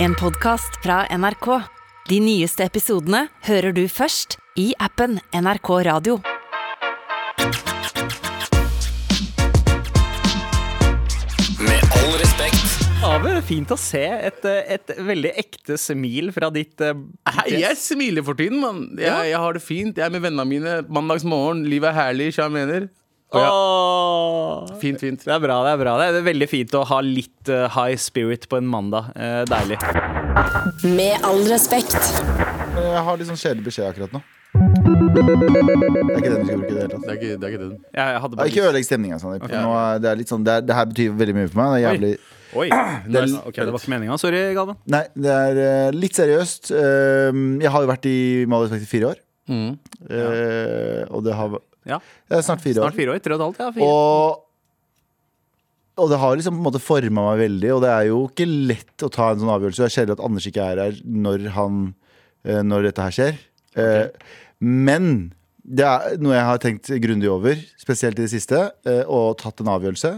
En podkast fra NRK. De nyeste episodene hører du først i appen NRK Radio. Med all respekt. Ave, fint å se et, et veldig ekte smil fra ditt eh, Hei, jeg smiler for tiden, mann. Jeg, jeg har det fint. Jeg er med vennene mine mandagsmorgen. Livet er herlig, jeg mener. Og ja, Åh. fint, fint. Det er bra, det er bra. Det er veldig fint å ha litt eh, high spirit på en mandag. Eh, deilig. Med all respekt. Jeg har litt sånn kjedelig beskjed akkurat nå. Det er ikke den vi skal bruke i det hele tatt. Det er ikke, det er ikke den. Jeg hadde bare ikke ødelegg stemninga. Sånn. Nå det, er litt sånn, det, er, det her betyr veldig mye for meg. Det er jævlig Oi. Det er- okay, det var ikke meninga. Sorry, Galvan. Nei, det er uh, litt seriøst. Uh, jeg har jo vært i Med i fire år. Mm. Eh, og det har Ja, er snart fire Snart år. fire år. Tre og et halvt. Ja, fire. Og og det har liksom på en måte forma meg veldig, og det er jo ikke lett å ta en sånn avgjørelse. Det er kjedelig at Anders ikke er her når, han, eh, når dette her skjer. Okay. Men det er noe jeg har tenkt grundig over, spesielt i det siste, eh, og tatt en avgjørelse.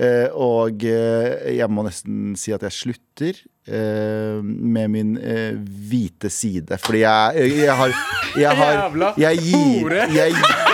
Eh, og eh, jeg må nesten si at jeg slutter eh, med min eh, hvite side. Fordi jeg, jeg, jeg har Jeg har Jeg gir jeg, jeg,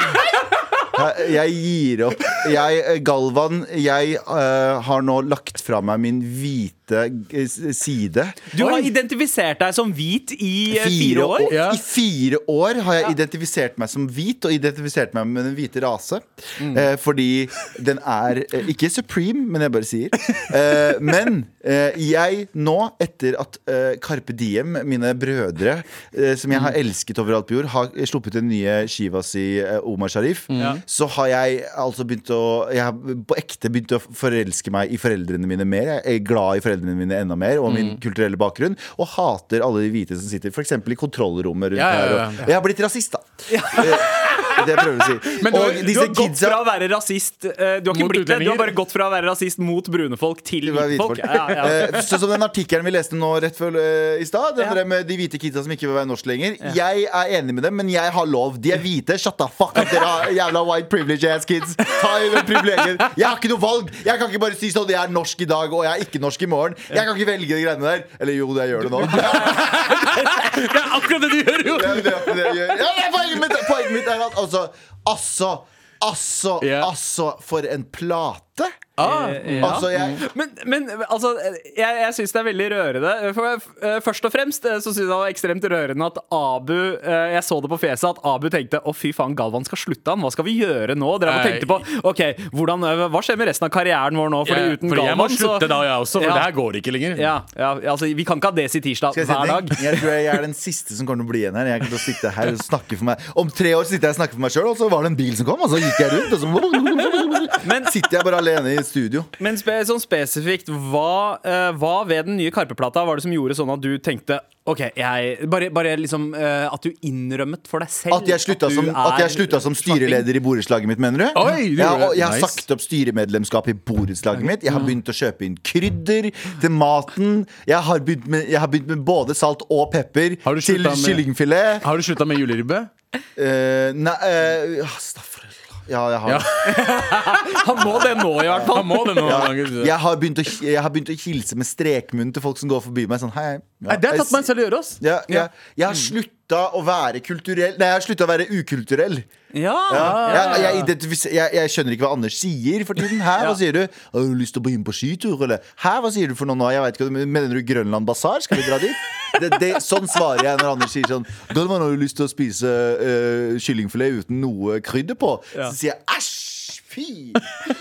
jeg gir opp. Jeg, eh, Galvan, jeg uh, har nå lagt fra meg min hvite eh, s- side. Du har identifisert deg som hvit i fire, fire år. Ja. I fire år har jeg identifisert meg som hvit, og identifisert meg med den hvite rase. Mm. Eh, fordi den er eh, ikke supreme, men jeg bare sier. Eh, men eh, jeg nå, etter at eh, Carpe Diem, mine brødre, eh, som jeg Mm. har elsket overalt på jord, har sluppet den nye skiva si eh, Omar Sharif, Mm. så har jeg altså begynt å Jeg har på ekte begynt å forelske meg i foreldrene mine mer. Jeg er glad i foreldrene mine enda mer, og Mm. min kulturelle bakgrunn. Og hater alle de hvite som sitter f.eks. i kontrollrommet rundt Ja, ja, ja, her. ja. Og, jeg har blitt rasist, da. Eh, det jeg prøver å si. Men du har- Du har gått kidsa fra å være rasist eh, Du har ikke Mot blitt det, du har bare gått fra å være rasist mot brune folk til hvite folk. Ja, ja. Sånn som den artikkelen vi leste nå rett før eh, i stad. Den Ja. der med de hvite kidsa som ikke vil være norsk lenger. Jeg er enig med dem, men jeg har lov. De er hvite. Shut the fuck up, dere har jævla white privilege ass kids. Ta i den privilegiet. Jeg har ikke noe valg. Jeg kan ikke bare si sånn jeg er norsk i dag, og jeg er ikke norsk i morgen. Jeg kan ikke velge de greiene der. Eller jo, jeg gjør det nå. Det er akkurat det du gjør, jo! Det er det jeg gjør. Ja, det er poenget, mitt, poenget mitt er at altså Altså, altså, Ja. altså For en plate! Ah, Ja. Altså, jeg Men, men altså, jeg, jeg syns det er veldig rørende. For, eh, først og fremst eh, så syns jeg det var ekstremt rørende at Abu eh, Jeg så det på fjeset at Abu tenkte å fy faen, Galvan skal slutte han. Hva skal vi gjøre nå? Dere tenkte på ok, hvordan, eh, hva skjer med resten av karrieren vår nå? Fordi Ja, uten fordi jeg må slutte slutte da, jeg også, for Ja. det her går ikke lenger. ja, ja, altså, Vi kan ikke ha Desi tirsdag si hver dag. jeg tror jeg er den siste som kommer til å bli igjen her. Jeg kommer til å sitte her og snakke for meg Om tre år sitter jeg og snakker for meg sjøl, og så var det en bil som kom, og så gikk jeg rundt, og så Men- sitter jeg bare alene i studio. Men spe, sånn spesifikt, hva, uh, hva ved den nye Karpe-plata var det som gjorde sånn at du tenkte OK, jeg Bare, bare liksom uh, at du innrømmet for deg selv At jeg slutta du som, er at jeg slutta som styreleder i borettslaget mitt, mener du? Oi, du jeg, og jeg har Nice. sagt opp styremedlemskap i borettslaget mitt. Jeg har begynt å kjøpe inn krydder til maten. Jeg har begynt med, jeg har begynt med både salt og pepper til kyllingfilet. Har du slutta med juleribbe? Uh, nei uh. Ja, jeg har Ja. Han må det nå, i hvert fall. Han må det nå. Jeg har, begynt å, jeg har begynt å hilse med strekmunn til folk som går forbi meg. Sånn, hei, hei. Ja, det har tatt meg selv å gjøre, oss ja, ja, Jeg har slutta å være kulturell Nei, jeg har slutta å være ukulturell. Ja, Ja, ja, jeg, jeg, jeg, jeg skjønner ikke hva Anders sier for tiden. Hæ, hva sier du? Har du lyst til å begynne på skitur, eller? Her, hva sier du for noe nå? Jeg vet ikke, Mener du Grønland Basar? Skal vi dra dit? Det, det, sånn svarer jeg når Anders sier sånn Galvan, har du lyst til å spise uh, kyllingfilet uten noe krydder på? Så sier jeg æsj! Fy! fy.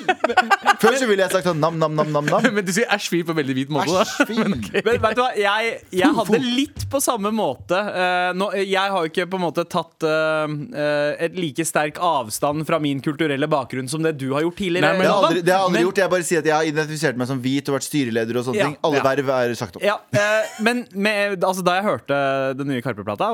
Før så ville jeg sagt sånn nam, nam, nam, nam, nam. Men du sier æsj fy på veldig hvit måte. da Æsj, fy. Men vet du hva, jeg, jeg hadde litt på samme måte Uh, nå, Jeg har jo ikke på en måte tatt uh, eh, et like sterk avstand fra min kulturelle bakgrunn som det du har gjort tidligere. Nei, men Det har jeg aldri, det har jeg aldri Men- gjort. Jeg bare sier at jeg har identifisert meg som hvit og vært styreleder og sånne Ja, ting. Alle ja. verv er sagt opp. Ja, uh, men med, altså, da jeg hørte den nye Karpe-plata,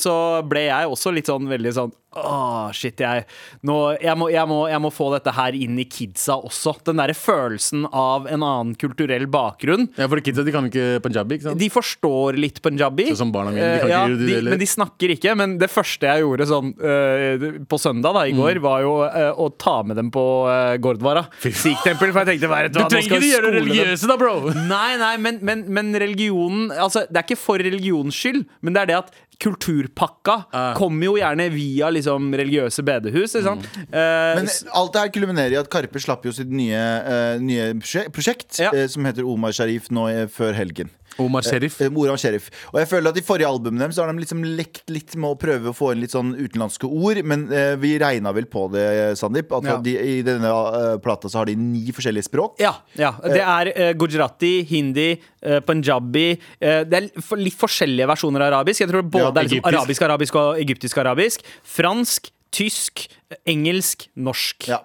så ble jeg også litt sånn veldig sånn Åh, shit, jeg, nå, jeg, må, jeg, må, jeg må få dette dette her inn i kidsa også. Den derre følelsen av en annen kulturell bakgrunn. Ja, for kidsa de kan ikke punjabi, ikke sant? De forstår litt punjabi. Så som barna mine, de kan ja, ikke de, men de snakker ikke. Men det første jeg gjorde sånn uh, på søndag da, i går, Mm. var jo uh, å ta med dem på uh, Gordvara Sikh-tempel. For jeg tenkte vet Du trenger ikke gjøre det religiøse, da, bro! Nei, nei, men, men, men religionen altså, Det er ikke for religionens skyld, men det er det at kulturpakka uh. kommer jo gjerne via liksom, religiøse bedehus. Mm. Eh, Men alt det her kulminerer i at Karpe slapp jo sitt nye, uh, nye prosjekt, Ja. eh, som heter Omar Sharif, nå før helgen. Omar Sheriff. Eh, Moran Sheriff. Og jeg føler at I forrige albumet deres så har de liksom lekt litt med å prøve å få inn litt sånn utenlandske ord, men eh, vi regna vel på det, Sandeep. At Ja. de, i denne eh, plata så har de ni forskjellige språk. Ja, ja. Det er eh, gujarati, hindi, eh, punjabi eh, Det er for, litt forskjellige versjoner av arabisk. Jeg tror både Ja, er liksom egyptisk. arabisk, arabisk og egyptisk-arabisk. Fransk, tysk, eh, engelsk, norsk. Ja.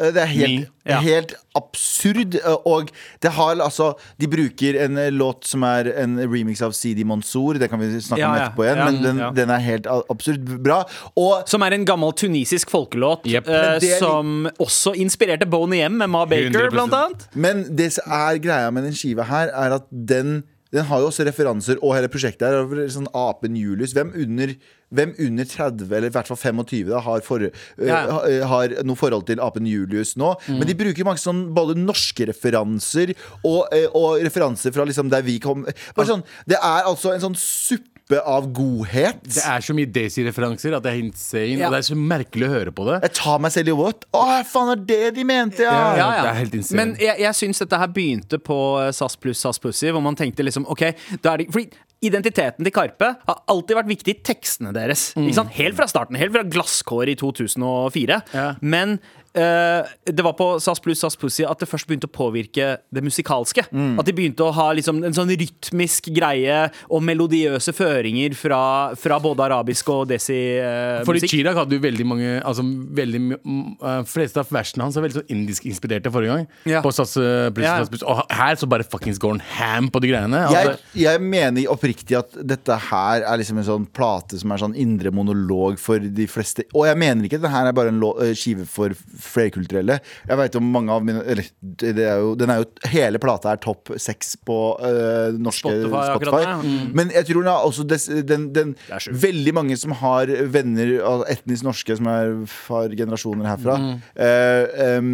Eh, Det er helt, Ni. Ja. helt absurd. eh, Og det har altså De bruker en eh, låt som er en remix av CD Mansour. Det kan vi snakke Ja, om etterpå igjen, Ja, men den, ja. den er helt absurd bra. Og Som er en gammel tunisisk folkelåt yep. uh, er- som også inspirerte Boney M med Ma Baker, 100%. blant annet. Men det som er greia med den skiva her, er at den den har jo også referanser, og hele prosjektet her er sånn apen Julius. Hvem under, hvem under 30, eller i hvert fall 25, da, har, for, øh, Ja. Mm. har noe forhold til apen Julius nå. Men de bruker mange sånn både norske referanser og, uh, og referanser fra liksom der vi kom. Bare sånn, det er altså en sånn suppe av godhet. Det er så mye Daisy-referanser at det er insane. Ja. Og det er så merkelig å høre på det. Jeg tar meg selv i what? Å, faen, er det de mente, ja! Ja, Det er helt insane. Men jeg, jeg syns dette her begynte på eh, SAS pluss SAS Pussy, hvor man tenkte liksom OK, da er det Fordi identiteten til Karpe har alltid vært viktig i tekstene deres. Ikke sant? Helt fra starten. Helt fra Glasskår i 2004. Ja. Men eh, det var på SAS pluss SAS Pussy at det først begynte å påvirke det musikalske. At de begynte å ha liksom en sånn rytmisk greie og melodiøse føringer fra, fra både arabisk og desi-musikk. Fordi Chirag hadde jo veldig mange altså, veldig, mm, uh, fleste av versene hans er veldig sånn indisk-inspirerte forrige gang. Ja. På SAS, uh, pluss, Ja. SAS pluss. Og her så bare fuckings går han ham på de greiene. Jeg, Altså, jeg mener oppriktig at dette her er liksom en sånn plate som er sånn indre monolog for de fleste. Og jeg mener ikke at det her er bare en eh, skive for flerkulturelle. Jeg vet om mange av mine Eller er jo, den er jo Hele plata er topp seks på eh, norske Spotify Spotify. Mm. Men jeg tror er også des, den, den. Veldig mange som har venner etnisk norske, som er har generasjoner herfra, Mm. Uh, em,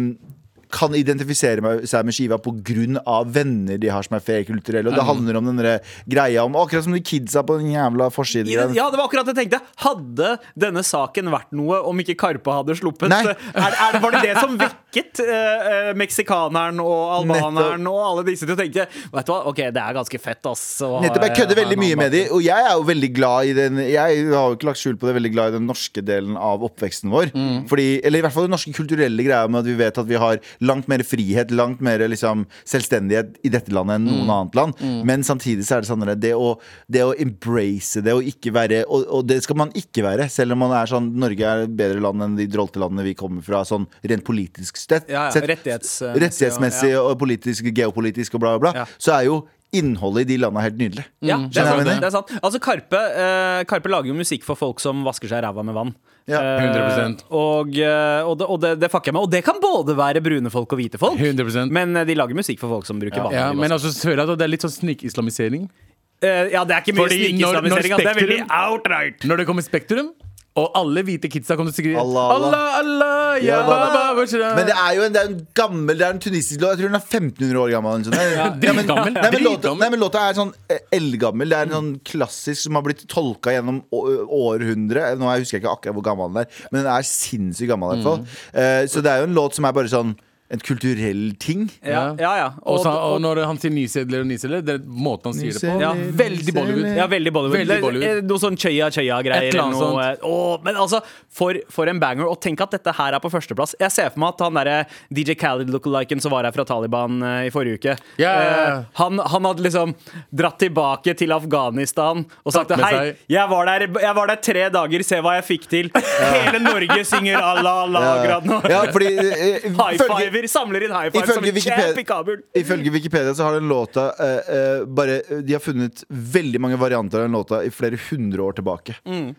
kan identifisere meg, seg med skiva pga. venner de har som er flerkulturelle. Og det handler om den greia om Akkurat som de kidsa på den jævla forsiden. Ja, det var akkurat det jeg tenkte. Hadde denne saken vært noe om ikke Karpe hadde sluppet? Er, er det, var det det som vekket eh, eh, meksikaneren og albaneren og alle disse til å tenke Vet du hva, ok, det er ganske fett, ass. Nettopp, Jeg kødder veldig mye med de. Og jeg er jo veldig glad i den Jeg har jo ikke lagt skjul på det Veldig glad i den norske delen av oppveksten vår Fordi, Eller i hvert fall den norske kulturelle greia Med at vi vet at vi har langt mer frihet Langt mer liksom selvstendighet i dette landet Enn noen annet land Men samtidig så er det sånn det å, det å embrace det Og ikke være og, og det skal man ikke være Selv om man er sånn Norge er et bedre land enn de drolte landene vi kommer fra Sånn rent politisk sett Ja, ja, sett- rettighets- Rettighetsmessig og politisk Geopolitisk og bla bla bla Ja. Så er jo innholdet i de landene helt nydelig Ja, det er, sant, det er sant. Altså, Karpe, eh, Karpe lager jo musikk for folk som vasker seg i ræva med vann. Ja, Eh, 100%. og eh, og, det, og det, det fucker jeg med. Og det kan både være brune folk og hvite folk. 100%. Men eh, de lager musikk for folk som bruker ja, de men altså, så jeg at det er litt sånn snikislamisering. Uh, ja, det er ikke mye snikislamisering. når. Det er veldig outright. Når det kommer Spektrum, og alle hvite kidsa kommer til å skrive Allah, Allah. Allah, ja, Ja, ba, ba, ba, ba, Men det er jo en, det er en gammel Det er en tunisisk låt. Jeg tror den er 1500 år gammel. Sånn. Ja, men, nei, men låta, nei, men låta er sånn eh, eldgammel. Det er en sånn klassisk som har blitt tolka gjennom århundre. Nå jeg husker jeg ikke akkurat hvor gammel den er, men den er sinnssykt gammel. i hvert fall Eh, Så det er jo en låt som er bare sånn en kulturell ting. Ja, ja. ja. Og, så, og og, når han sier nysedler og nysedler, det er måten han sier det på. Ja, veldig Bollywood. ja, veldig Bollywood. Veldig Bollywood. eh, Noe sånn chøya-chøya-greier. Et eller annet eller noe- Åh, Men altså, for, for en banger. Og tenk at dette her er på førsteplass. Jeg ser for meg at han derre DJ Khaled lookaliken som var her fra Taliban uh, i forrige uke yeah. ja, ja. eh, han, han hadde liksom dratt tilbake til Afghanistan og sagt Hei, jeg var, der, jeg var der tre dager, se hva jeg fikk til. Hele Norge synger Allah, Allah akkurat nå. Ja, fordi uh, High five fiver, samler inn high five som Ifølge en Wikipedia- champ i Kabul. Ifølge Wikipedia så har den låta uh, uh, bare De har funnet veldig mange varianter av den låta i flere hundre år tilbake.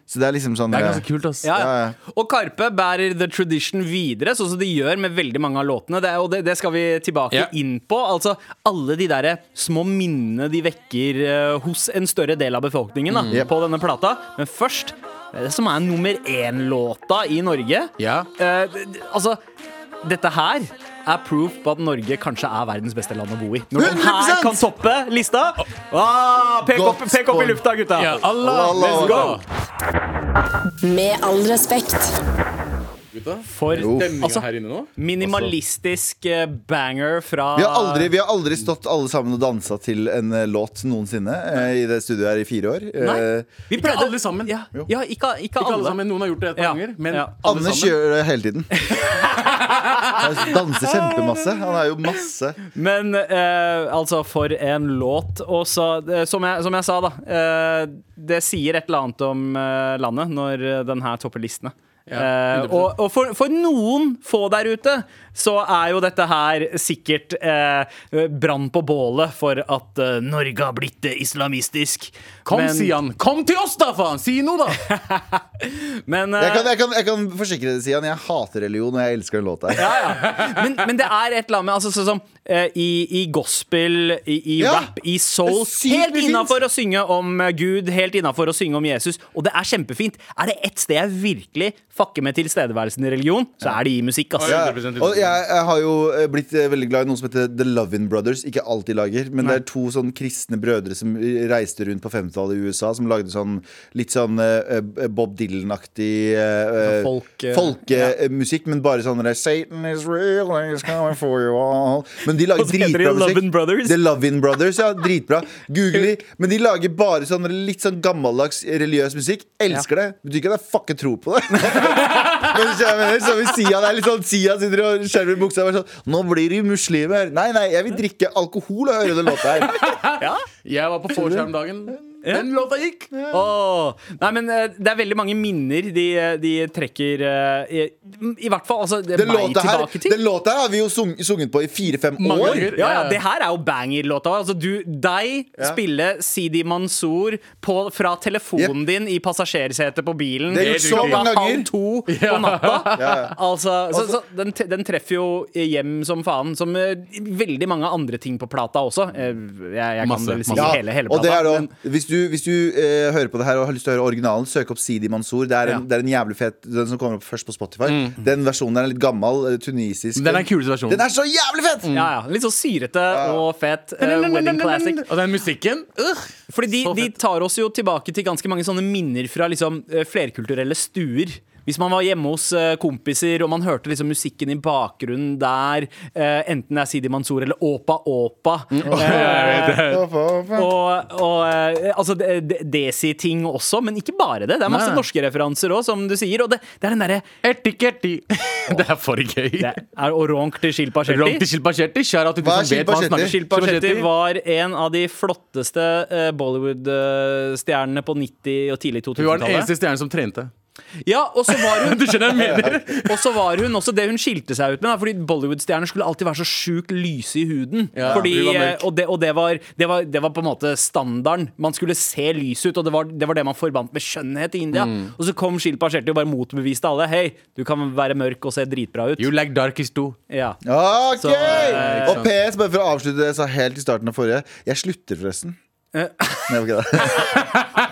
Så det er liksom sånn Det er eh, ganske kult, ass. Ja, Ja, ja. Og Karpe bærer the tradition videre, sånn som de gjør med veldig mange av låtene. Det, og det, det skal vi tilbake yeah. inn på. Altså Alle de der små minnene de vekker uh, hos en større del av befolkningen da, Yep. på denne plata. Men først, det som er nummer én-låta i Norge. Ja. Eh, altså, dette her er proof på at Norge kanskje er verdens beste land å bo i. Når den her 100%! kan toppe lista ah, Pek opp, pek opp i lufta, gutta! Ja, Allah, Allah, let's go! Med all respekt. For altså, her inne nå? minimalistisk eh, banger fra vi har, aldri, vi har aldri stått alle sammen og dansa til en eh, låt noensinne eh, i det studioet her i fire år. Nei. Vi Ikke alle sammen. Ja, ja ikke, ikke, Ikke alle alle. sammen, Noen har gjort det et par Ja, ganger, men ja. alle Anders sammen. gjør det hele tiden. Han danser kjempemasse. Han er jo masse. Men eh, altså, for en låt. Og så, som, som jeg sa, da. Eh, det sier et eller annet om eh, landet når den her topper listene. Ja, Eh, 100%. og og for, for noen få der ute så er jo dette her sikkert eh, brann på bålet for at eh, Norge har blitt eh, islamistisk. Kom, Men- Sian. Kom til oss, da, faen! Si noe, da! Men, eh, Jeg kan, jeg kan, jeg kan forsikre deg, Sian. Jeg hater religion, og jeg elsker den låta her. ja, ja. Men, men det er et eller annet med altså, Sånn som eh, i, i gospel, i, i Ja. rap, i soul Det er sykt Helt fint. innafor å synge om eh, Gud, helt innafor å synge om Jesus. Og det er kjempefint. Er det ett sted jeg virkelig fucker med tilstedeværelsen i religion, så er det i musikk. ass. Ja. 100%. Og jeg, jeg har jo eh, blitt eh, veldig glad i noe som heter The Lovin' Brothers. Ikke alltid lager, men det er to sånn kristne brødre som reiste rundt på 50-tallet i USA, som lagde sånn litt sånn eh, eh, Bob Dylan-aktig uh, Folk, eh, folkemusikk, men bare sånn der, Satan is real, and he's coming for you all. Men de lager dritbra musikk. Brothers. The Lovin' Brothers, ja, dritbra. Google de. Men de lager bare sånn litt sånn gammeldags religiøs musikk. Elsker det. Betyr ikke at jeg fucker tro på det. Men så jeg mener, så hvis Sia, det er litt sånn Sia sitter og skjelver i buksa sånn Nå blir de muslimer. Nei, nei, jeg vil drikke alkohol og høre den låta her. Jeg var på vorskjermdagen. Den låta gikk! Åh. Nei, men eh, det er veldig mange minner de, de trekker eh, i, I hvert fall altså, Den meg låta, her, tilbake til. den låta her har vi jo sung, sunget på i fire-fem Mange år. ganger. Ja, ja, det her er jo banger-låta. Altså, du, deg spille Sidi Mansour på, fra telefonen din i passasjersetet på bilen Det er gjort så klokka mange ganger. halv to på natta. Ja. Altså, så, så, den, den treffer jo hjem som faen, som eh, veldig mange andre ting på plata også. Eh, Jeg, jeg kan Masse, vel si masse. hele, hele og det plata. er da, men- hvis du, hvis du eh, hører på det her og har lyst til å høre originalen, søk opp Sidi Mansour. Det er, en, Ja. det er en jævlig fet Den som kommer opp først på Spotify. Den versjonen er litt gammel. eh, Tunisisk. Den er den kuleste versjonen. Den er så jævlig fet! ja, ja, Litt så syrete og fet. eh, wedding classic. Og den musikken øh, Fordi de, Så de fett. tar oss jo tilbake til ganske mange sånne minner fra liksom, eh, flerkulturelle stuer. Hvis man var hjemme hos eh, kompiser og man hørte liksom musikken i bakgrunnen der, eh, enten det er Sidi Mansour eller Åpa Åpa eh, og, og altså de- de- Desi-ting også, men ikke bare det. Det er masse Nei. norske referanser òg, som du sier. Og det, det er den derre Erti-kerti. Det er for gøy. det er Oronk til Shilpa Ronk Shetty. til Shilpa Shetty. Var en av de flotteste Bollywood-stjernene på 90- og tidlig 2000-tallet. Hun var den eneste stjernen som trente. Ja, og så var hun Du skjønner hva jeg mener? Og så var hun også det hun skilte seg ut med. Da, fordi Bollywood-stjerner skulle alltid være så sjukt lyse i huden. Ja, fordi, og det, og det, var, det, var, det var på en måte standarden. Man skulle se lys ut, og det var det, var det man forbandt med skjønnhet i India. Mm. Og så kom Shilpa Shetty og bare motbeviste alle. Hei, du kan være mørk og se dritbra ut. You like darkest too. Ja. Ok! Så, eh, og PS, bare for å avslutte det jeg sa helt i starten av forrige. Jeg slutter, forresten. Eh. Nei, ok da.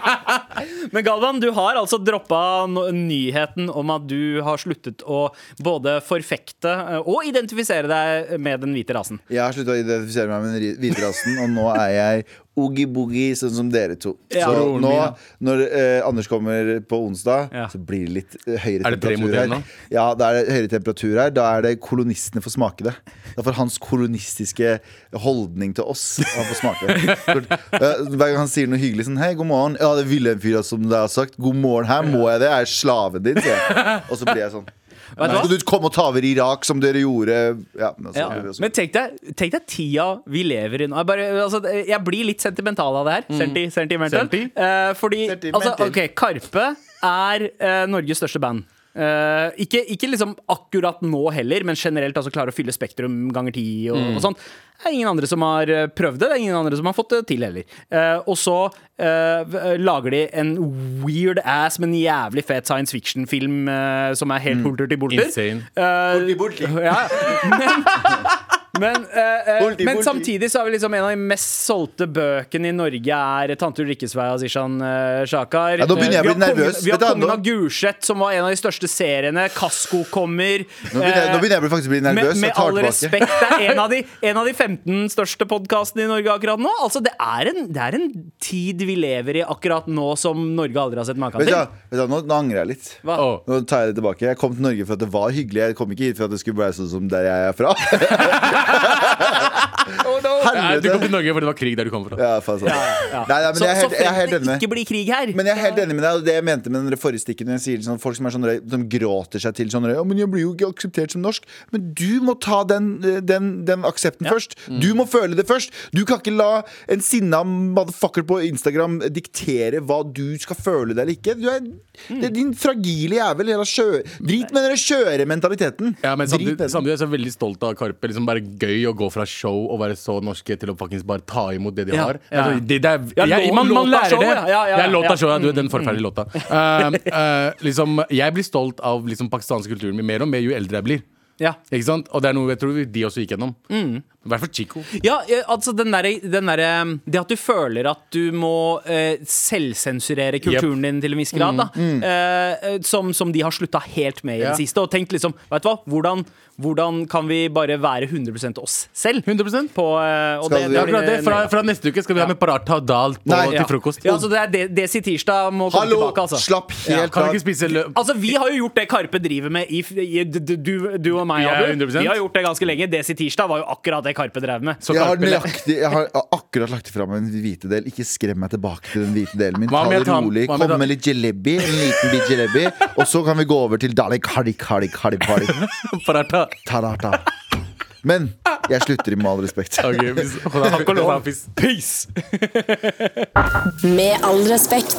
Men Galvan, du har altså droppa nyheten om at du har sluttet å både forfekte eh, og identifisere deg med den hvite rasen. Jeg har slutta å identifisere meg med den hvite rasen, og nå er jeg oogie-boogie, sånn som dere to. Ja. Så nå, ja. når eh, Anders kommer på onsdag, Ja. så blir det litt eh, høyere Er det temperatur her. nå? Ja, da er det høyere temperatur her. Da er det kolonistene får smake det. Da får hans kolonistiske holdning til oss Han får smake det. Hver gang han sier noe hyggelig sånn Hei, god morgen. Ja, det ville en fyr som det har sagt. God morgen, her må jeg det. Jeg er slaven din, sier jeg. Og så blir jeg sånn. Vet du hva? Skal du komme og ta over Irak som dere gjorde? Ja, men så Ja. Men tenk deg, tenk deg tida vi lever i nå. Jeg, bare, altså, jeg blir litt sentimental av det her. Senti, sentimental. Senti. Eh, fordi Sentimental. altså, ok, Karpe er eh, Norges største band. Eh, ikke, ikke liksom akkurat nå heller, men generelt altså klare å fylle Spektrum ganger ti og, Mm. og sånn. Det er ingen andre som har eh, prøvd det. Det er ingen andre som har fått det til heller. Uh, og så uh, lager de en weird ass, men jævlig fet science fiction-film som er helt hulter til bolter. Insane. Insane. bolter. ja, men men, eh, eh, Bolti, men bolti. samtidig så er vi liksom en av de mest solgte bøkene i Norge er 'Tante Ulrikkes vei' av Zishan uh, Shakar. Ja, nå begynner jeg å Eh, bli nervøs. Vi har 'Kongen av Gulset', som var en av de største seriene. 'Kasko' kommer. Nå begynner jeg, nå begynner jeg faktisk å bli nervøs. med Jeg tar all respekt, det er en av, de, en av de 15 største podkastene i Norge akkurat nå. Altså, det er, en, det er en tid vi lever i akkurat nå som Norge aldri har sett maken Vet du til. vet du hva, nå, nå angrer jeg litt. Hva? Nå tar jeg det tilbake. Jeg kom til Norge for at det var hyggelig. Jeg kom ikke hit for at det skulle være sånn som der jeg er fra. Oh, no. Nei, du kom til Norge fordi det var krig der du kom fra. Ja, faen sant. Ja. Nei, nei, men så jeg er så helt, jeg er helt enig det ikke blir krig her. men jeg er helt enig med deg, og det jeg mente med den forrige stikken Når jeg sier sånn, Folk som er sånn De gråter seg til sånn Ja, men jeg blir jo ikke akseptert som norsk Men du må ta den, den, den aksepten først Du må føle det først Du kan ikke la en sinna motherfucker på Instagram Diktere hva du skal føle deg eller ikke Du er, Det er din fragile jævel Drit med den kjøre mentaliteten Ja, men samtidig, samtidig er jeg så veldig stolt av Karpe. Liksom bare Gøy å gå fra show og være så norske til å faktisk bare ta imot det de har. Altså, det, det er, jeg, man, man lærer det. ja, Ja, låta show, ja, du, den forferdelige låta. Uh, uh, liksom, jeg blir stolt av liksom, pakistansk kulturen min mer og mer jo eldre jeg blir. Ja. Ikke sant? Og det er noe jeg tror de også gikk gjennom. Mm. I hvert fall Chico. Ja, eh, altså den der, den der, Det at du føler at du må eh, selvsensurere kulturen din til en viss grad, da. mm. eh, som, som de har slutta helt med i Ja. det siste. Og tenkt liksom, vet du hva, hvordan, hvordan kan vi bare være 100% oss selv? 100% På, eh, og det, Det det. Fra, fra neste uke skal vi ha med paratha og dal på, Nei, til ja. frokost. Ja, altså det er Desi Tirsdag må komme Hallo, tilbake, altså. slapp helt kan av Altså, Vi har jo gjort det Karpe driver med i, i du, du, du og meg, Abu. 100%. Vi har gjort det ganske lenge. Desi Tirsdag var jo akkurat det Karpe drev med. Så jeg har, Karpe- nøyaktig, jeg har akkurat lagt fra meg en hvite del. Ikke skrem meg tilbake til den hvite delen min. Hva Ta det jeg tar- rolig. hva Kom tar- med litt jalebi. En liten bit jalebi. Og så kan vi gå over til Dali Kari Kari Kari halik. paratha. Ta-da-ta. Men jeg slutter i med all respekt. Okay, hvis-. Peace! Med all respekt.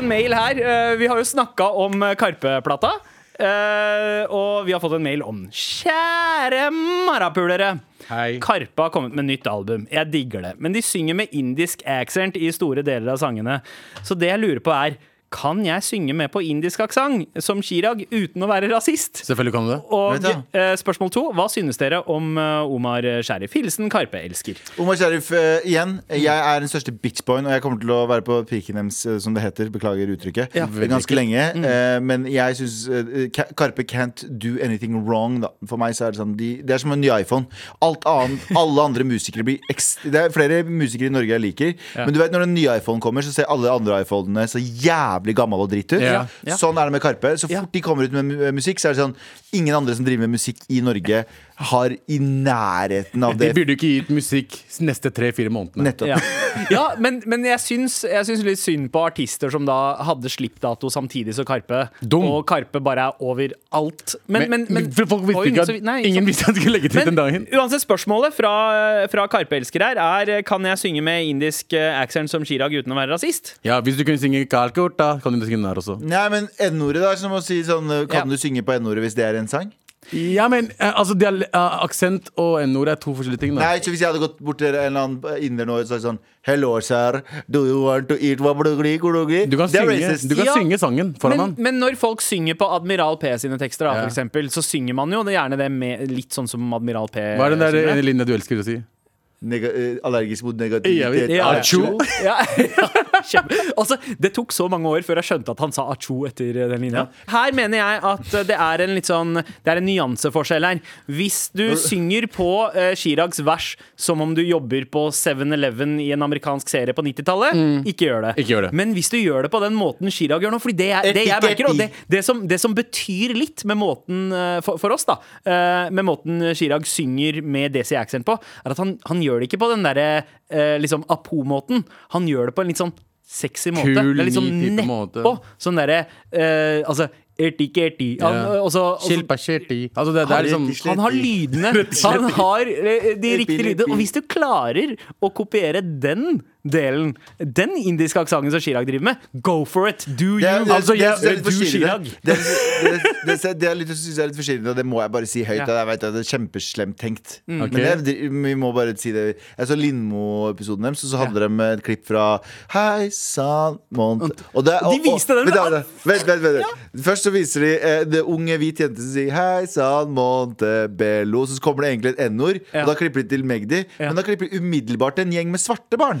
Fått en mail her. Eh, Vi har jo snakka om eh, Karpe-plata. Eh, og vi har fått en mail om Kjære marapulere. Hei. Karpe har kommet med nytt album. Jeg digger det. Men de synger med indisk accent i store deler av sangene. Så det jeg lurer på, er kan jeg synge med på indisk aksent som Chirag uten å være rasist? Selvfølgelig kan du det. Og Vet eh, spørsmål to. Hva synes dere om eh, Omar Sharif? Hilsen Karpe-elsker. Omar Sharif, eh, igjen. Jeg er den største bitchboyen, og jeg kommer til å være på piken deres, eh, som det heter. Beklager uttrykket. Ja. Ganske lenge. eh, men jeg syns Karpe can't do anything wrong. Da. For meg så er det sånn de, Det er som en ny iPhone. Alt annet, Alle andre musikere blir ekstra, Det er flere musikere i Norge jeg liker. Men du vet når en ny iPhone kommer, så ser alle andre iPhonene så jævlig gammel og dritt ut. Ja. Ja. Sånn er det med Karpe. Så Ja. fort de kommer ut med musikk, så er det sånn Ingen andre som driver med musikk i Norge, har i nærheten av det. De burde ikke gitt musikk neste tre-fire månedene. Nettopp. Ja, ja men, men jeg, syns, jeg syns litt synd på artister som da hadde slippdato samtidig som Karpe. Dum. Og Karpe bare er overalt. Men, men, men, for folk visste ikke at nei, Ingen så- visste at de skulle legge til den dagen. Men uansett, spørsmålet fra, fra Karpe-elsker her er Kan jeg synge med indisk eh, accent som Chirag uten å være rasist. Ja, Hvis du kunne synge Kalkota, kan du synge den her også. Nei, men N-ordet, da. Som å si sånn eh, Kan Ja. du synge på N-ordet hvis det er en sang? Ja, men eh, altså, dial- eh, Aksent og n-ord er to forskjellige ting. da Nei, så hvis jeg hadde gått bort til en eller annen inder nå og sagt sånn Hello, sir. Do you want to eat wabadugli, gudugli? Du kan, Det er synge, racist. du kan Ja. synge sangen foran Men, han. men når folk synger på Admiral P sine tekster, da, Ja. for eksempel, så synger man jo det gjerne det med, litt sånn som Admiral P. Hva er den der synger ene linja du elsker å si? Eh, allergisk mot negativitet. Acho. Ja. Altså, det tok så mange år før jeg skjønte at han sa acho etter eh, den linja. Her mener jeg at eh, det er en litt sånn Det er en nyanseforskjell her. Hvis du synger på uh, Chirags vers som om du jobber på 7-Eleven i en amerikansk serie på 90-tallet, ikke gjør det. Ikke gjør det. Men hvis du gjør det på den måten Chirag gjør nå, Fordi det, er, det jeg merker, og det, det, som, det som betyr litt med måten uh, for, for oss, da, uh, med måten Chirag synger med Desi accent på, er at han, han gjør det ikke på den derre eh, liksom apo-måten. Han gjør det på en litt sånn sexy måte. Kul, det er litt sånn nedpå. Sånn derre eh, Altså. Han, Ja. Altså, det, det er liksom han har lydene. Han har eh, de riktige lydene. Og hvis du klarer å kopiere den delen, den indiske aksenten som Chirag driver med, go for it! Do you! Det er- det- altså, det du. Chirag. Det, er- det, det, det er litt, synes jeg er litt forstyrrende, og det må jeg bare si høyt. Ja. Jeg vet at det er kjempeslemt tenkt. Ok. Men jeg, vi må bare si det Jeg så Lindmo-episoden deres, og så hadde de et klipp fra Hei sann Mont og, det, Og de viste den vent, vent, vent, vent, Ja. Først så viser de eh, det unge hvit jente som sier Hei sann Montebello. Så kommer det egentlig et n-ord, Ja. og da klipper de til Magdi. Men da klipper de umiddelbart en gjeng med svarte barn.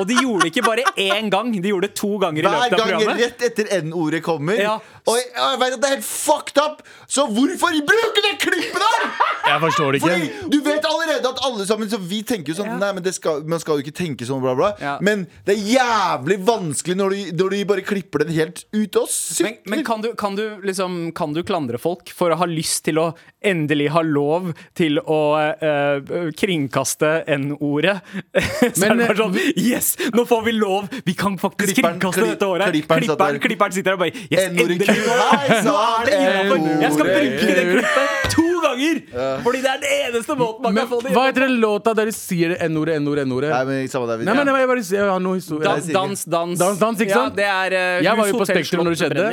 Og de gjorde det ikke bare én gang, de gjorde det to ganger i løpet av programmet. Hver gang rett etter N-ordet kommer. Ja. Og jeg, jeg vet at det er helt fucked up, så hvorfor bruke det klippet der?! Jeg forstår det Fordi du vet allerede at alle sammen Så vi tenker jo sånn Nei, men det skal, man skal jo ikke tenke sånn, bla, bla. Ja. Men det er jævlig vanskelig når de, når de bare klipper den helt ut og Men, men kan, du, kan, du liksom, kan du klandre folk for å ha lyst til å endelig ha lov til å eh, kringkaste N-ordet? Men, sånn Yes, nå får vi lov! Vi kan faktisk Klipperen- kringkaste dette året! klipperen. Klipperen, klipperen sitter der og bare Yes, endelig! Hei, så er det innenfor! Jeg skal bruke det klippet to ganger! Fordi det er den eneste måten man Men kan få det hva heter den låta der de sier n-ordet, n-ordet, n-ordet? Nei, men samme der, Nei, men jeg, bare, jeg har noe historie. Dans, dans, dans. Dans, dans, ikke sant? Ja, det er uh, Jeg var jo på Spektrum når det skjedde.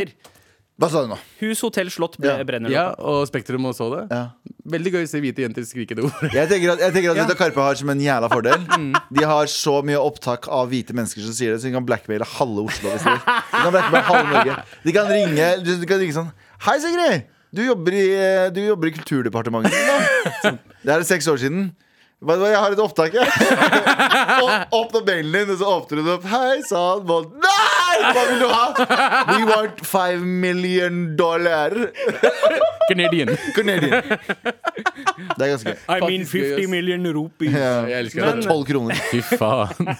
Hva sa du nå? Hus, hotell, slott ble Ja. brenner. Ja, og Spektrum også det. Ja. Veldig gøy å se hvite jenter skrike det ordet. Jeg tenker at, jeg tenker at vet du Karpe har som en jævla fordel. De har så mye opptak av hvite mennesker som sier det, så de kan blackmaile halve Oslo. Hvis de, de kan blackmaile halve Norge De kan ringe, de kan ringe sånn Hei, Sigrid! Du jobber i, eh, du jobber i Kulturdepartementet. nå.» Sånn. Det er seks år siden. Jeg har et opptak, jeg. Åpna mailen din, og så åpner du den opp. Hei sann, Nei! Hva vil du ha? We want five million dollar. Canadian. Canadian. Det er ganske gøy. I mean 50 million rupees. Ja. Jeg elsker Det det. tolv kroner. Fy faen.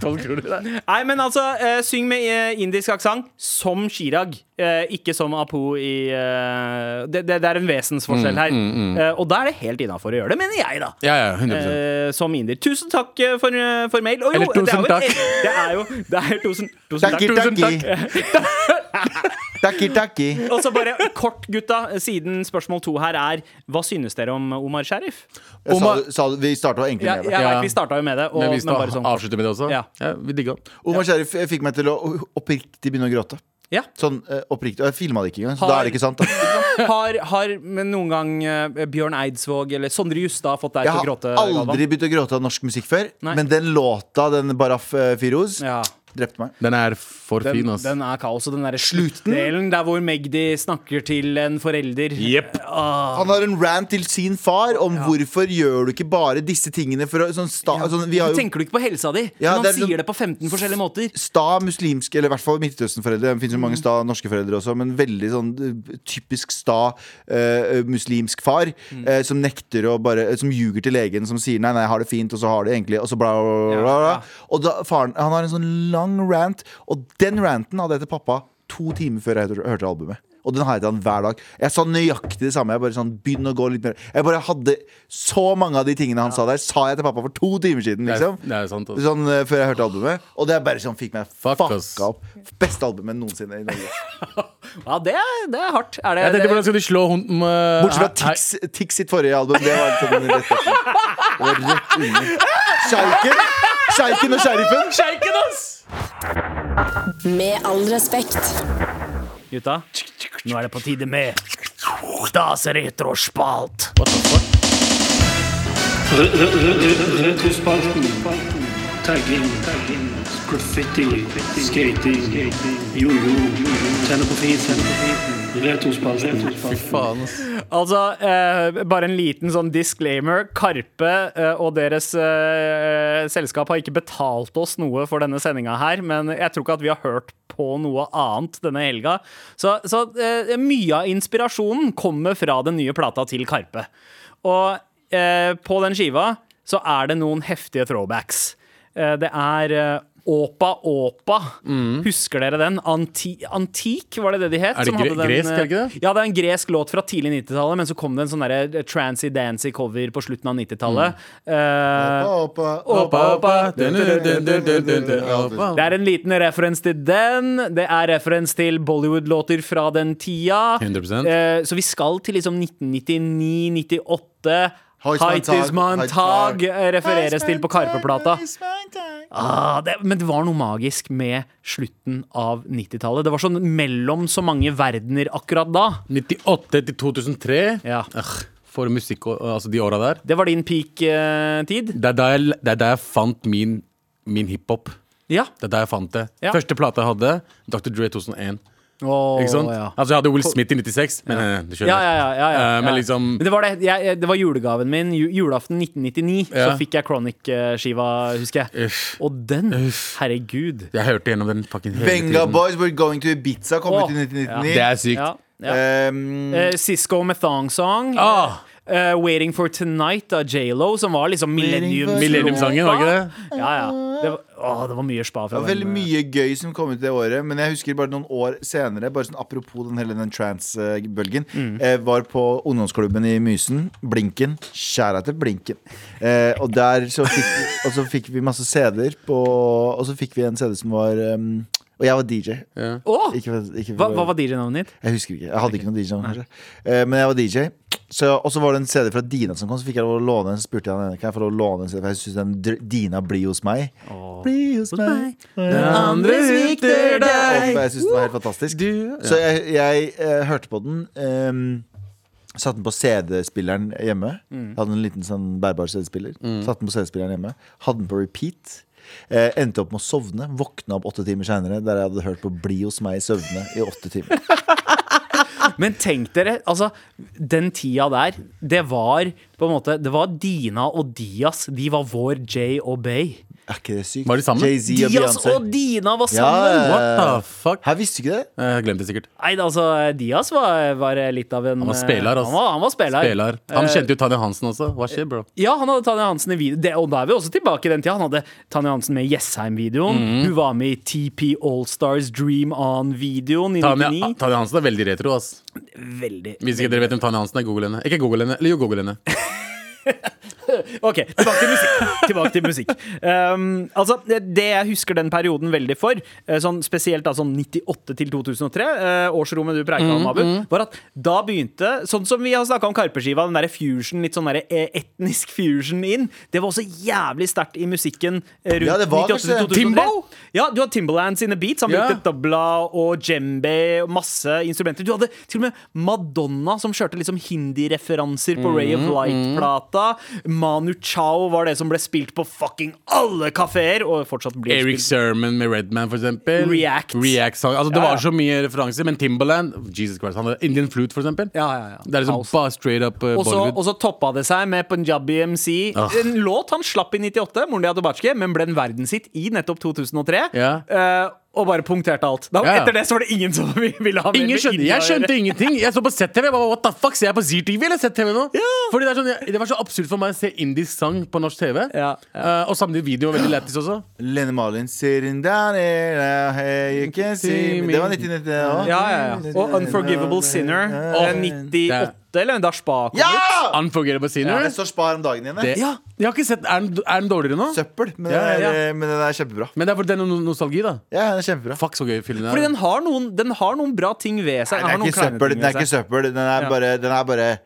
12 kroner. der. Nei, men altså, eh, syng med eh, indisk aksent som Chirag. Eh, ikke som Apu i eh, det, det, det er en vesensforskjell her. Eh, og da er det helt innafor å gjøre det, mener jeg, da. Ja, ja, 100 Eh, som indier. Tusen takk eh, for, eh, for mail. Og jo, Eller tusen det er jo, takk. Det er jo det er tusen, tusen takk. Takki, Tusen takk. Takki, takki. Og så bare kort, gutta, siden spørsmål to her er Hva synes dere om Omar Sharif? Omar... sa, sa, vi starta egentlig med det. Ja, Ja. vi starta jo med det. Og, Men vi men skal bare sånn avslutte med det også. Ja. Ja, vi digga. Omar Sharif fikk meg til å oppriktig begynne å gråte. Ja. Sånn eh, oppriktig. Og jeg filma det ikke engang, så Har- da er det ikke sant. Da. Har, har men noen gang eh, Bjørn Eidsvåg eller Sondre Justad fått deg til å gråte? Jeg har aldri begynt å gråte av norsk musikk før, Nei. men den låta, den Baraf eh, Firoz, Ja. Drepte meg. Den er for Den, fin, ass. den er kaos. Og den derre sluttdelen der hvor Magdi snakker til en forelder. Yep. Ah, Han har en rant til sin far om hvorfor gjør du ikke bare disse tingene for å sånn sta, sånn, Vi har jo tenker du ikke på helsa di? Ja, men han er sier liksom- det på 15 forskjellige måter. sta muslimske, eller i hvert fall Midtøsten-foreldre. Det finnes jo Mm. mange sta norske foreldre også, men veldig sånn eh, typisk sta uh, muslimsk far. Mm. uh, som nekter å bare Som ljuger til legen, som sier nei, nei, jeg har det fint, og så har det egentlig Og så bla, bla, bla, bla. Ja, ja. Og da, faren Han har en sånn lang rant, og den ranten hadde jeg til pappa to timer før jeg hørte, albumet. Og den har jeg til han hver dag. Jeg sa nøyaktig det samme. Jeg bare sånn, begynn å gå litt mer Jeg bare hadde så mange av de tingene han sa der, sa jeg til pappa for to timer siden. Det er, Liksom det er sant, ass. Sånn eh, før jeg hørte albumet. Og det er bare sånn fikk meg Fuck, fucka us. opp. Beste albumet noensinne i Norge. Ja, det er, det er hardt. Er det, Jeg tenkte hvordan skal de slå hunden med Bortsett fra Tix, Tix sitt forrige album. Det var sånn rett etter. Det var rett under. Sjeiken og sheriffen. Sjeiken, ass! Med all respekt. Gutta, nå er det på tide med Das Retrospalt. Retrospalten. Tagging. Graffiti. Skating. Jojo. Tenne på fisen. Retrospalten. Fy faen, ass. Altså, eh, bare en liten sånn disclaimer. Karpe eh, og deres eh, selskap har ikke betalt oss noe for denne sendinga her, men jeg tror ikke at vi har hørt på noe annet denne helga. Så, så eh, mye av inspirasjonen kommer fra den nye plata til Karpe. Og eh, på den skiva så er det noen heftige throwbacks. Eh, det er eh, Åpa Åpa. Husker dere den? Anti Antik, var det det de het? Mm. Er det som hadde gre- gresk, er det ikke det? Ja, det er en gresk låt fra tidlig 90-tallet, men så kom det en sånn derre trancy-dancy cover på slutten av 90-tallet. Mm. Eh, Åpa, åpa. Det er en liten referens til den. Det er referens til Bollywood-låter fra den tida. 100%. uh, så vi skal til liksom 1999-98. Height Height is man man tag. tag eh, refereres til på Karpe-plata. Ah, det, men det var noe magisk med slutten av 90-tallet. Det var sånn mellom så mange verdener akkurat da. 98 til 2003. Ja. Ugh, for musikk og altså de åra der. Det var din peak-tid. Det er da jeg, det er da jeg fant min, min hiphop. ja. Det er da jeg fant det. Ja. Første plata jeg hadde, Dr. Dre 2001. Åh, Ikke sant? ja. Altså Jeg hadde Will Smith i 96, men eh, du skjønner. Ja, ja, ja, ja, ja, Eh, men liksom Men det, var det, jeg, det var julegaven min. Ju, julaften 1999. Ja. Så fikk jeg Chronic-skiva, husker jeg. Uff. Og den, herregud. Jeg hørte gjennom den fucking hele Venga tiden. Boys We're Going to Ibiza kom oh, ut i 1999. Det er sykt. Ja, ja. Um, Cisco med Thong Song. Ah. Eh, Waiting for Tonight av J.Lo, som var liksom millennium-sangen. millennium-sangen. var ikke det? Ja, ja. Det var, åh, det var mye spa det fra var den. veldig mye gøy som kom ut det året, men jeg husker bare noen år senere, bare sånn apropos den hele den trans-bølgen, Mm. eh, var på ungdomsklubben i Mysen, Blinken. Skjæra til Blinken. Eh, og der så fikk vi, og så fikk vi masse CD-er på Og så fikk vi en CD som var um, Og jeg var DJ. Ja. Ikke, ikke, Hva, hva var DJ-navnet ditt? Jeg husker ikke. Jeg hadde ikke noe DJ-navn. Eh, men jeg var DJ. Så, og så var det en CD fra Dina som kom, så fikk jeg lov å låne en. Så spurte jeg han kan jeg få lov å låne en CD, for jeg syns den Dina blir hos meg. Bli hos meg. den Andre svikter Og deg. jeg syns den var helt fantastisk. Du, Så jeg, jeg eh, hørte på den. Um, Satte den på CD-spilleren hjemme. Hadde en liten sånn bærbar CD-spiller. Satte den på CD-spilleren hjemme Hadde den på repeat. Eh, endte opp med å sovne. Våkna opp åtte timer seinere der jeg hadde hørt på Bli hos meg i søvne i åtte timer. Men tenk dere, altså Den tida der, det var på en måte Det var Dina og Dias. De var vår Jay og Bay. Er ikke det sykt? Var de sammen? Jay-Z og Diaz og Dina var Ja, sammen! What the fuck? Her visste du ikke det? Jeg glemte det sikkert. Nei, altså, Diaz var, var litt av en Han var spiller, altså. Han var, han var spiller. Spiller. Han Eh, kjente jo Tanja Hansen også. Hva skjer, bro? Ja, han hadde Tanja Hansen i video det, Og da er vi også tilbake i den tida Han hadde Tanja Hansen med Jessheim-videoen Mhm. Hun var med i TP Allstars Dream On-videoen i Tanja, 99 Tanja Hansen er veldig retro, ass. Veldig Hvis ikke dere vet hvem Tanja Hansen er, google henne. Ikke google henne. Eller jo, google henne. Ok, tilbake til musikk. tilbake til musikk. Um, altså, det det jeg husker den perioden veldig for, eh, sånn spesielt da sånn 98 til 2003, uh, årsrommet du preika om, Abu, var at da begynte, sånn som vi har snakka om Karpe-skiva, den derre fusion, litt sånn derre eh, etnisk fusion inn, det var også jævlig sterkt i musikken eh, rundt Ja, det var 98 til 2003. Timbo? Ja, du har Timbaland sine beats. Han Ja. brukte tabla og djembe og masse instrumenter. Du hadde til og med Madonna som kjørte liksom hindi-referanser på Ray of Light-plata. Manu Chao var det som ble spilt på fucking alle kafeer, og fortsatt blir Eric spilt. Sermon med Redman, for eksempel. React. React-sang. Altså, det Ja, var så mye referanser, men Timbaland Jesus Christ, han hadde Indian Flute, for eksempel. Ja, ja, ja. Det er liksom House. bare straight up uh, Og så, Bollywood. og så toppa det seg med Punjabi MC. Oh. En låt han slapp i 98, Mordia Dia men ble en verdenshit i nettopp 2003. Ja. Eh, og bare punkterte alt. Da, ja. Etter det så var det ingen som ville ha mer ingen skjønte, med Jeg skjønte ingenting. Jeg så på ZTV. Jeg bare, What the fuck, Ser jeg på ZTV eller ZTV nå? Ja. Fordi det, sånn, det, var så absurd for meg å se indisk sang på norsk TV. Uh, eh, og samtidig video var veldig lættis også. Lene Malin down here, Det var 1990 òg. Ja, ja, ja. Og Unforgivable Sinner. Oh, eh, 98 8 eller en da Spa kom Ja! ut. Unforgettable Ja, det står spa om dagen igjen. Det, ja, jeg har ikke sett Er den, er den dårligere nå? Søppel. Men, Ja, ja, ja. den er- eh, men den er kjempebra. Men det er fordi det er noe nostalgi, da. Ja, den er kjempebra. Fuck, så gøy filmen er. Fordi den har noen, den har noen bra ting ved seg. Den har Den er noen ikke søppel. ting Den er, ikke søppel. Den er Ja. bare, den er bare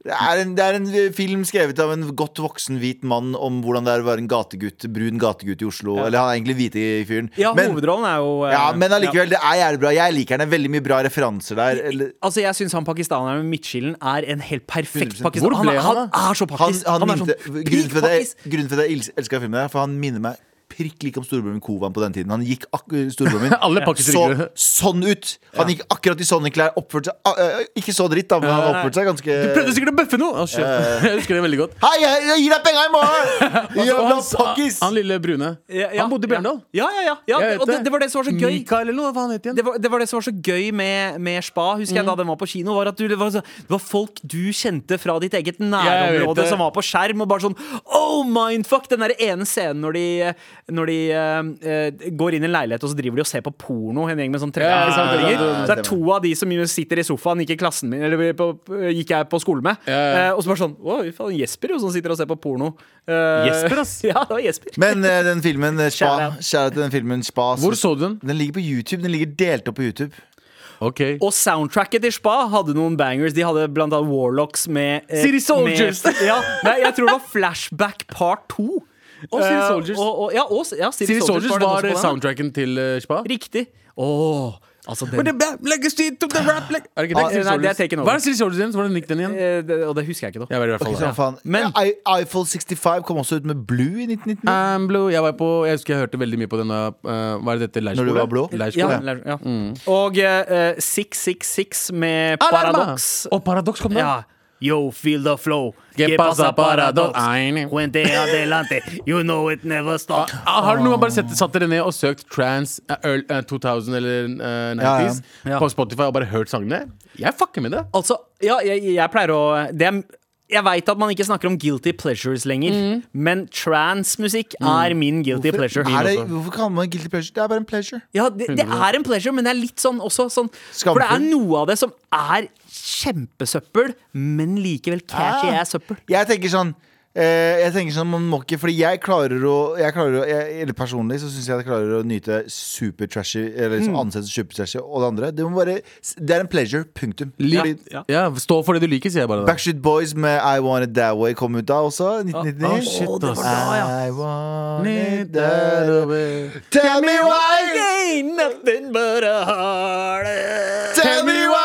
det er, en, det er en film skrevet av en godt voksen hvit mann om hvordan det er å være en gategutt, brun gategutt i Oslo. Eller han er egentlig hvite fyren. Ja, men, hovedrollen er jo eh, ja, men allikevel, det er jævlig bra. Jeg liker den. Det er veldig mye bra referanser der. Eller, Altså, Jeg syns han pakistaneren med midtskillen er en helt perfekt 100%. pakistaner. Hvor ble han, han, han er så han, pakkis. han Han, minte, sånn grunnen, for at jeg, grunnen for at jeg elsker filmen, er for han minner meg prikk lik om storebroren min Kovan på den tiden. Han gikk storebroren min Alle så, sånn ut! Han gikk akkurat i sånne klær. Oppførte seg ah, eh, Ikke så dritt, da, men han oppførte seg ganske Du prøvde sikkert å bøffe noe! Oh, shit. Jeg husker det veldig godt. Hei, jeg, gir deg penga i morgen! Jævla han, pakkis! han lille brune. Han bodde i Bjørndal. Ja, ja, ja. ja. Og det, det var det som var så gøy. Mikael eller noe, hva han het igjen? Det var, det var det som var så gøy med, med Spa, husker jeg da den var på kino. Var at du, det, var så, det var folk du kjente fra ditt eget nærområde som var på skjerm. Og bare sånn Oh, mindfuck! Den der ene scenen når de når de eh, går inn i en leilighet og så driver de og ser på porno. En gjeng med sånn 30 Ja, ja, ja, Så det er to av de som sitter i sofaen, gikk i klassen min Eller på, gikk jeg på skole med. Ja, ja. Eh, og så bare sånn Å, faen, Jesper jo, som sitter og ser på porno. Jesper, ass. Ja, det var Jesper. Men den filmen Spa, out til den filmen Spa Hvor så du den? Den ligger på YouTube. Den ligger delt opp på YouTube. Okay. Og soundtracket til Spa hadde noen bangers. De hadde blant annet Warlocks med eh, City Soldiers. Med, ja, nei, jeg tror det var Flashback Part 2. Og City Soldiers. Soldiers. og, og, ja, og, ja, City, City Soldiers var, var den. soundtracken til uh, Spa. Riktig. Oh, altså den Legacy to the rap leg- Er det ikke Ah, nei, det er Taken Over. Hva er City Soldiers igjen? Så var det Nick den igjen? eh, det, Og det husker jeg ikke, da. Jeg vet i hvert fall okay, faen. Men- I, Eiffel 65 kom også ut med Blue i 1999. Um, blue. Jeg var på Jeg husker jeg hørte veldig mye på denne uh, Hva er det dette? Når du var blå? Ja, ja. Mm. ja. Og uh, 666 med Paradox. Og Paradox kom da. Ja. Yo, feel the flow. Que pasa, Paradox? Cuente adelante. You know it never stops. Ah, Har du noen gang bare sett, satt dere ned og søkt trans uh, early, uh, 2000 eller uh, 90s Ja, ja. på Spotify og bare hørt sangene? Jeg fucker med det. Altså, ja, jeg, jeg pleier å det er, Jeg veit at man ikke snakker om guilty pleasures lenger, men transmusikk er min guilty pleasure. Er det, hvorfor kaller man det guilty pleasure? Det er bare en pleasure. Ja, det, det er en pleasure, men det er litt sånn også sånn For det er noe av det som er kjempesøppel, men likevel catchy ja. er søppel. Jeg tenker sånn Jeg tenker sånn, man må ikke Fordi jeg klarer å, jeg klarer å jeg, Eller personlig så syns jeg jeg klarer å nyte super-trashy Eller liksom mm. som super-trashy Og det andre Det, må bare, det er en pleasure, punktum Fordi Ja. Ja, Stå for det du liker, sier jeg bare. Det. Backstreet Boys med I Want It That Way kom ut da også 1999 Oh, shit, ass. I want it that way Tell me why Ain't nothing but a heart Tell me why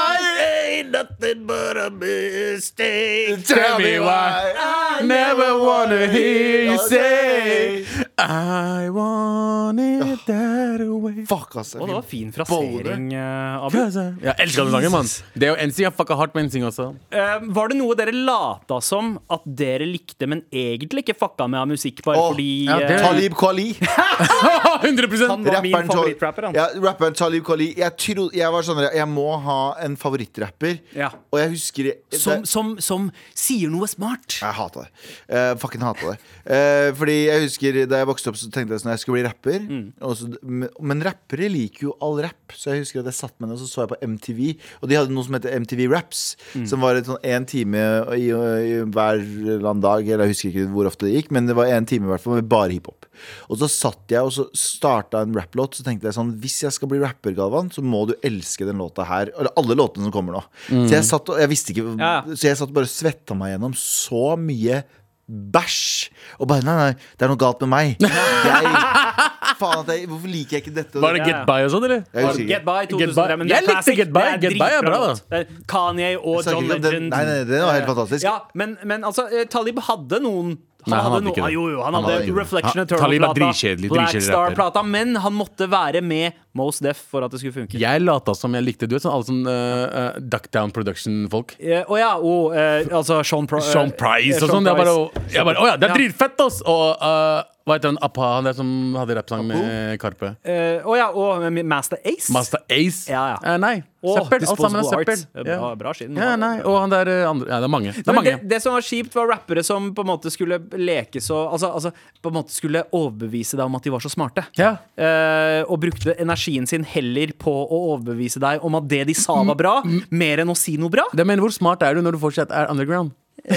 a mistake. Tell me why. I never wanna hear you say I want it that way. Fuck ass Å, det var fin frasering, eh, Abu. Jeg elsker den sangen, mann. Det er jo NSYNC. Jeg fucka hardt med NSYNC også. Uh, var det noe dere lata som at dere likte, men egentlig ikke fucka med av musikk, bare oh, fordi ja, det- eh, Talib Kweli 100 han var min favorittrapper? Han. Ja, rapperen Talib Kweli jeg, tro, jeg var sånn Jeg må ha en favorittrapper Ja. Og jeg husker det, Som, som, som sier noe smart. Jeg hata det. Uh, fucking hata det. Eh, fordi jeg husker Da jeg vokste opp, så tenkte jeg sånn jeg skulle bli rapper. Mm. Og så, men, rappere liker jo all rapp. Så jeg husker at jeg satt med ned og så så jeg på MTV. Og de hadde noe som heter MTV Raps. Mm. Som var et sånn én time i, i hver eller annen dag. Eller jeg husker ikke hvor ofte det gikk, men det var én time i hvert fall med bare hiphop. Og så satt jeg og så starta en rapplåt. Så tenkte jeg sånn Hvis jeg skal bli rapper, Galvan, så må du elske den låta her. Eller alle låtene som kommer nå. Så jeg satt og jeg visste ikke Mm. Ja. Så jeg satt og bare svetta meg gjennom så mye bæsj. Og bare nei, nei, det er noe galt med meg. Jeg, faen at jeg, Hvorfor liker jeg ikke dette? Var det Get. By og sånn, eller? Jeg. Get By 2003. Men det er Jeg likte. Get By. Get By er bra, da. Kanye og John Legend. Nei, nei, det var helt fantastisk. Ja, men, men altså, eh, Talib hadde noen Nei, han hadde ah, jo, jo, han, hadde hadde. Reflection er Eternal-plata, Black. Star-plata, men han måtte være med Mos Def for at det skulle funke. Jeg lata som jeg likte Du vet sånn alle sånn uh, uh, Duckdown Production-folk. Eh, Å ja, og uh, altså Sean, Pro, Sean Price og sånn. Jeg bare Å ja, det er dritfett, ass! Og uh, hva heter han? Appa, han der som hadde rappsang med Karpe. Eh, Å ja, og Master Ace. Master Ace? Ja, ja. Eh, nei. Oh, Søppel. Alt sammen er søppel. Eh, Bra, bra skinn. Ja, nei. Og han der eh, andre Ja, det er mange. Det er mange. det, det som var kjipt, var rappere som på en måte skulle leke så Altså, altså på en måte skulle overbevise deg om at de var så smarte. Ja. Eh, og brukte energien sin heller på å overbevise deg om at det de sa var bra, mer enn å si noe bra. Det, mener, hvor smart er du når du fortsatt er underground?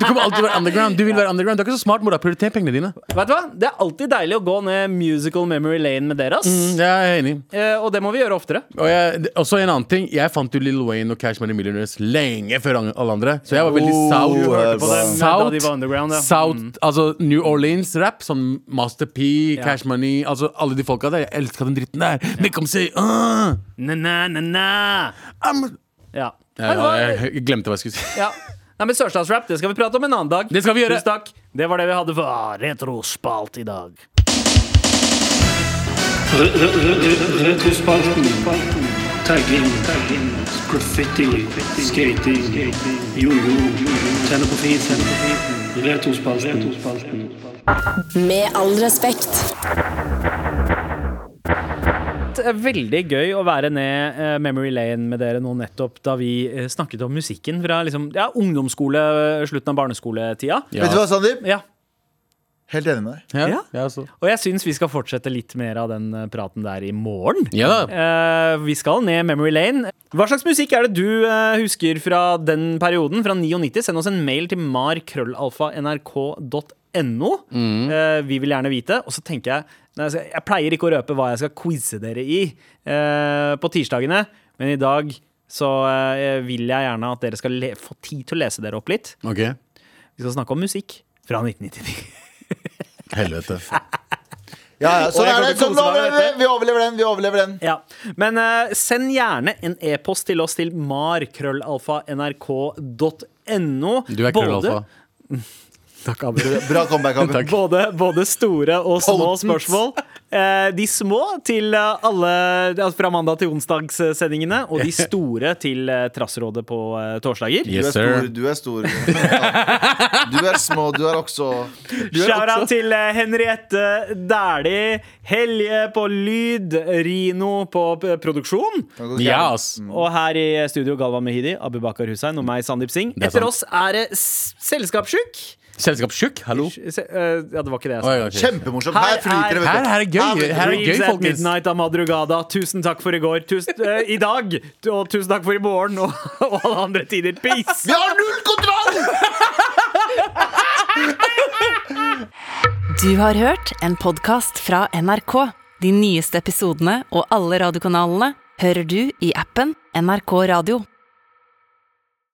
Du kommer alltid være underground. Du vil være underground. Du er ikke så smart, mora. Prioriter pengene dine. Vet du hva? Det er alltid deilig å gå ned musical memory lane med dere, ass. Mm, jeg er enig. Eh, og det må vi gjøre oftere. Og jeg, også en annen ting. Jeg fant jo Lil Wayne og Cash Money Millionaires lenge før an- alle andre. Så jeg var veldig Oh, south. du hørte på dem da de var underground, ja. South, Mm. altså New Orleans-rap, sånn Master P, Cash Money Altså alle de folka der. Jeg elska den dritten der. Make them say uh, Na-na-na-na. I'm Ja. ja, ja, Jeg glemte hva jeg skulle si. ja. Nei, men Sørstatsrap det skal vi prate om en annen dag. Det skal vi gjøre. Tusen takk. Det var det vi hadde for Retrospalt i dag. Re- re- re- Retrospalten. Tagging. Graffiti. Skating. Jojo. Tenne på fisen. Retrospalten. Med all respekt. Det er veldig gøy å være ned eh, memory lane med dere nå nettopp da vi eh, snakket om musikken fra liksom, ja, ungdomsskole, slutten av barneskoletida. Ja. Vet du hva, Sandeep? Ja. Helt enig med deg. Ja, Ja. Og jeg syns vi skal fortsette litt mer av den eh, praten der i morgen. Ja. Eh, vi skal ned memory lane. Hva slags musikk er det du uh, husker fra den perioden? Fra 99? Send oss en mail til markrøllalfa.nrk.no. Eh, vi vil gjerne vite. Og så tenker jeg nei, altså, Jeg pleier ikke å røpe hva jeg skal quize dere i uh, på tirsdagene, men i dag så uh, vil jeg gjerne at dere skal le få tid til å lese dere opp litt. Ok. Vi skal snakke om musikk fra 1999. Helvete. Ja, ja, sånn er det. Sånn overlever vi. Vi overlever den. Vi overlever den. Ja, Men uh, send gjerne en e-post til oss til mar.krøllalfa.nrk.no. Du er krøllalfa. Takk, Abu. Bra comeback, Abu. Både, både store og små Potent. spørsmål. Eh, de små til eh, alle fra mandag til onsdagssendingene, og de store til eh, Trassrådet på torsdager. torsdager. Du er stor. Du er stor. Du er små. Du er også Shout-out til eh, Henriette Dæhlie, Helje på lyd, Rino på produksjon. Yes. Og her i studio Galvan Mehidi, Abubakar Hussein og meg, Sandeep Singh. er Etter oss er det Selskapssjuk. Selskapssjuk, hallo. Se- eh, Ja, det var ikke det jeg sa. Oi, okay. kjempemorsomt. Her Her flyter det, Her, her er gøy. Her er gøy, at folkens. Midnight av Madrugada. Tusen takk for i går. Tusen, eh, I dag. Og tusen takk for i morgen og, og alle andre tider. Peace! Vi har null kontroll! Du har hørt en podkast fra NRK. De nyeste episodene og alle radiokanalene hører du i appen NRK Radio.